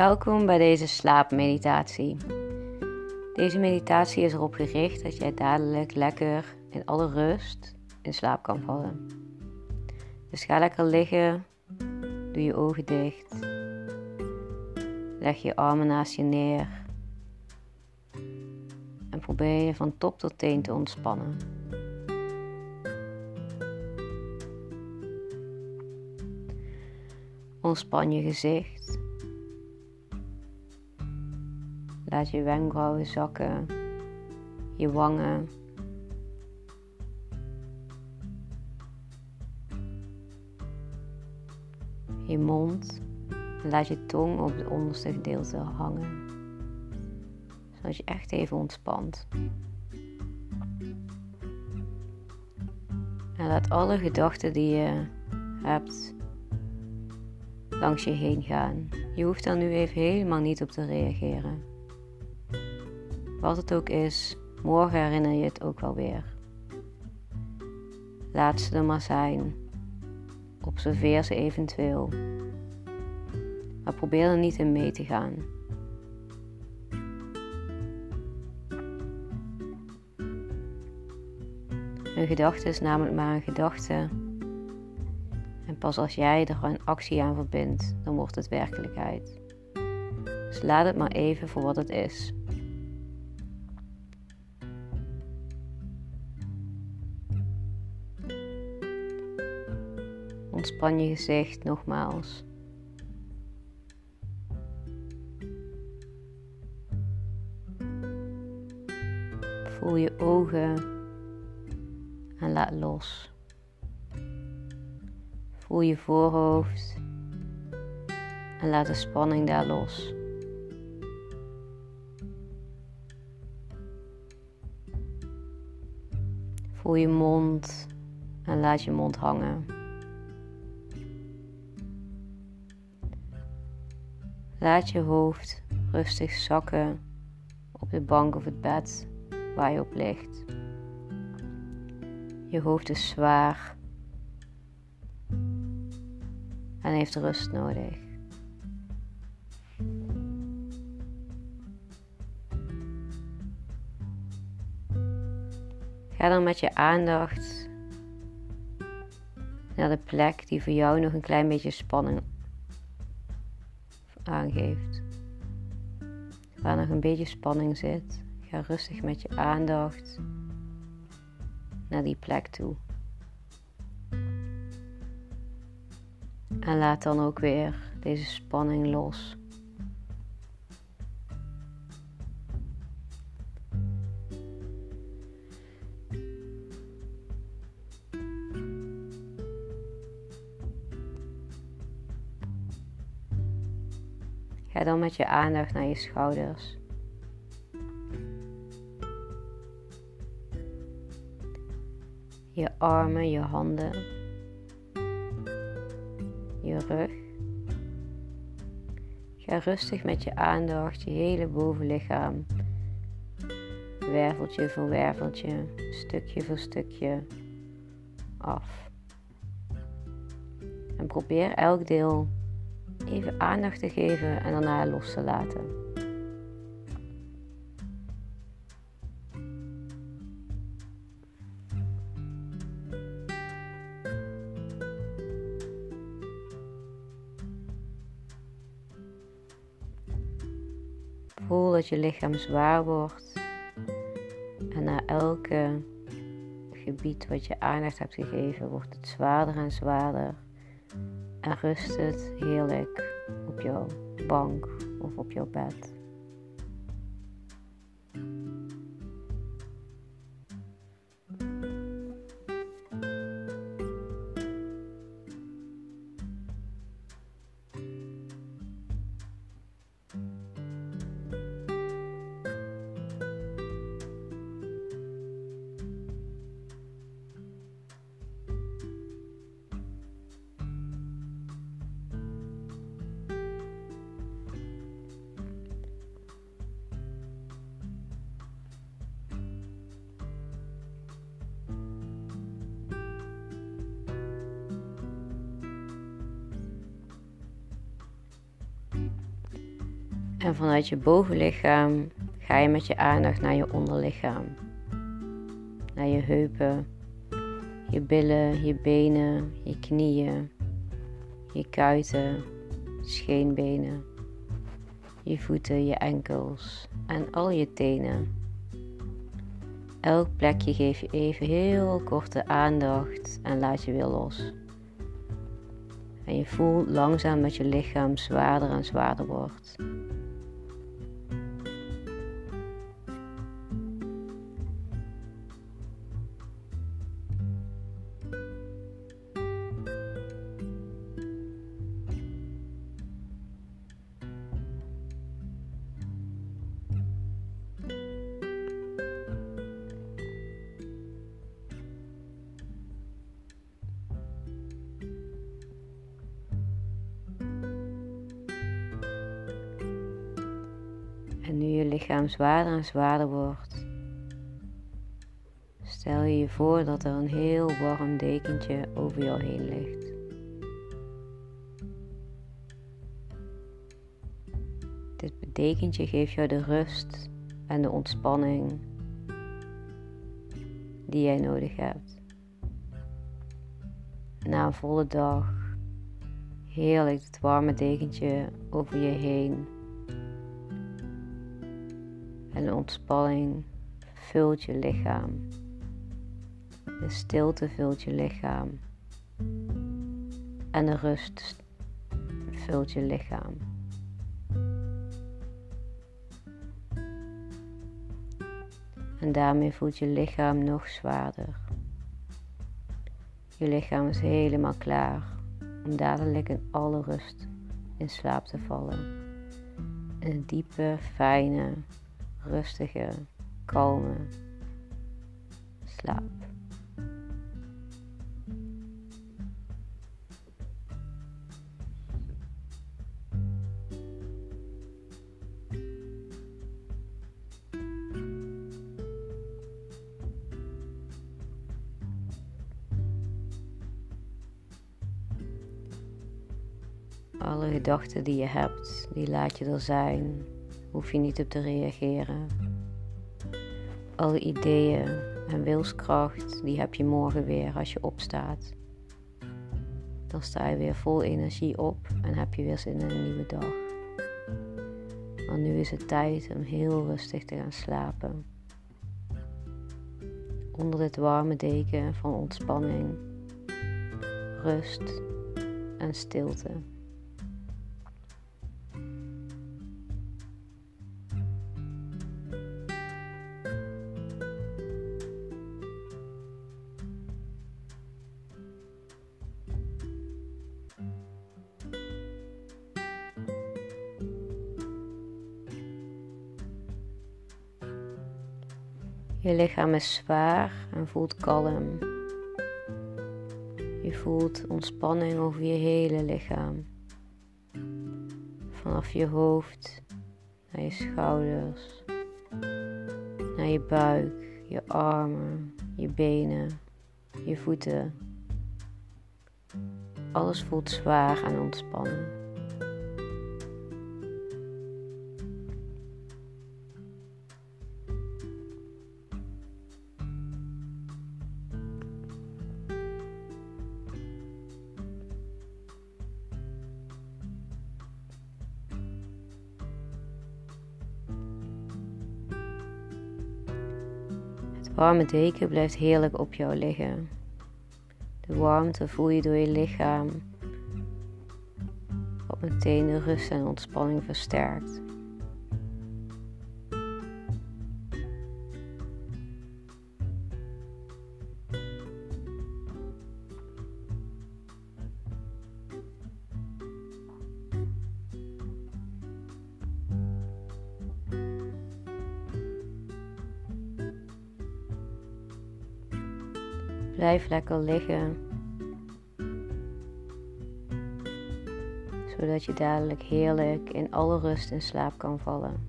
Welkom bij deze slaapmeditatie. Deze meditatie is erop gericht dat jij dadelijk lekker in alle rust in slaap kan vallen. Dus ga lekker liggen, doe je ogen dicht, leg je armen naast je neer en probeer je van top tot teen te ontspannen. Ontspan je gezicht. Laat je wenkbrauwen zakken, je wangen. Je mond. Laat je tong op het onderste gedeelte hangen. Zodat je echt even ontspant. En laat alle gedachten die je hebt langs je heen gaan. Je hoeft daar nu even helemaal niet op te reageren. Wat het ook is, morgen herinner je het ook wel weer. Laat ze er maar zijn. Observeer ze eventueel. Maar probeer er niet in mee te gaan. Een gedachte is namelijk maar een gedachte. En pas als jij er een actie aan verbindt, dan wordt het werkelijkheid. Dus laat het maar even voor wat het is. Ontspan je gezicht nogmaals. Voel je ogen en laat los. Voel je voorhoofd en laat de spanning daar los. Voel je mond en laat je mond hangen. Laat je hoofd rustig zakken op de bank of het bed waar je op ligt. Je hoofd is zwaar en heeft rust nodig. Ga dan met je aandacht naar de plek die voor jou nog een klein beetje spanning aangeeft. Waar nog een beetje spanning zit, ga rustig met je aandacht naar die plek toe. En laat dan ook weer deze spanning los. Ga dan met je aandacht naar je schouders. Je armen, je handen, je rug. Ga rustig met je aandacht je hele bovenlichaam, werveltje voor werveltje, stukje voor stukje af. En probeer elk deel even aandacht te geven en daarna los te laten. Voel dat je lichaam zwaar wordt en na elke gebied wat je aandacht hebt gegeven wordt het zwaarder en zwaarder en rust het heerlijk op jouw bank of op jouw bed. En vanuit je bovenlichaam ga je met je aandacht naar je onderlichaam. Naar je heupen, je billen, je benen, je knieën, je kuiten, scheenbenen, je voeten, je enkels en al je tenen. Elk plekje geef je even heel korte aandacht en laat je weer los. En je voelt langzaam dat je lichaam zwaarder en zwaarder wordt. Lichaam zwaarder en zwaarder wordt, stel je je voor dat er een heel warm dekentje over jou heen ligt. Dit dekentje geeft jou de rust en de ontspanning die jij nodig hebt. Na een volle dag, heerlijk het warme dekentje over je heen en ontspanning vult je lichaam. De stilte vult je lichaam. En de rust vult je lichaam. En daarmee voelt je lichaam nog zwaarder. Je lichaam is helemaal klaar om dadelijk in alle rust in slaap te vallen. een diepe, fijne, rustige, kalme slaap. Alle gedachten die je hebt, die laat je er zijn hoef je niet op te reageren. Alle ideeën en wilskracht, die heb je morgen weer als je opstaat. Dan sta je weer vol energie op en heb je weer zin in een nieuwe dag. Maar nu is het tijd om heel rustig te gaan slapen. Onder dit warme deken van ontspanning, rust en stilte. Je lichaam is zwaar en voelt kalm. Je voelt ontspanning over je hele lichaam. Vanaf je hoofd naar je schouders, naar je buik, je armen, je benen, je voeten. Alles voelt zwaar en ontspannen. Warme deken blijft heerlijk op jou liggen. De warmte voel je door je lichaam, wat meteen de rust en ontspanning versterkt. Blijf lekker liggen. Zodat je dadelijk heerlijk in alle rust in slaap kan vallen.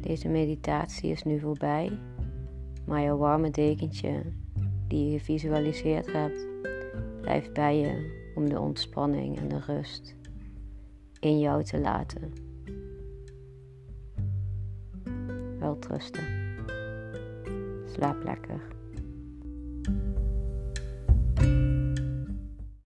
Deze meditatie is nu voorbij, maar jouw warme dekentje die je gevisualiseerd hebt, blijft bij je om de ontspanning en de rust in jou te laten. Wel trusten. Slaap lekker.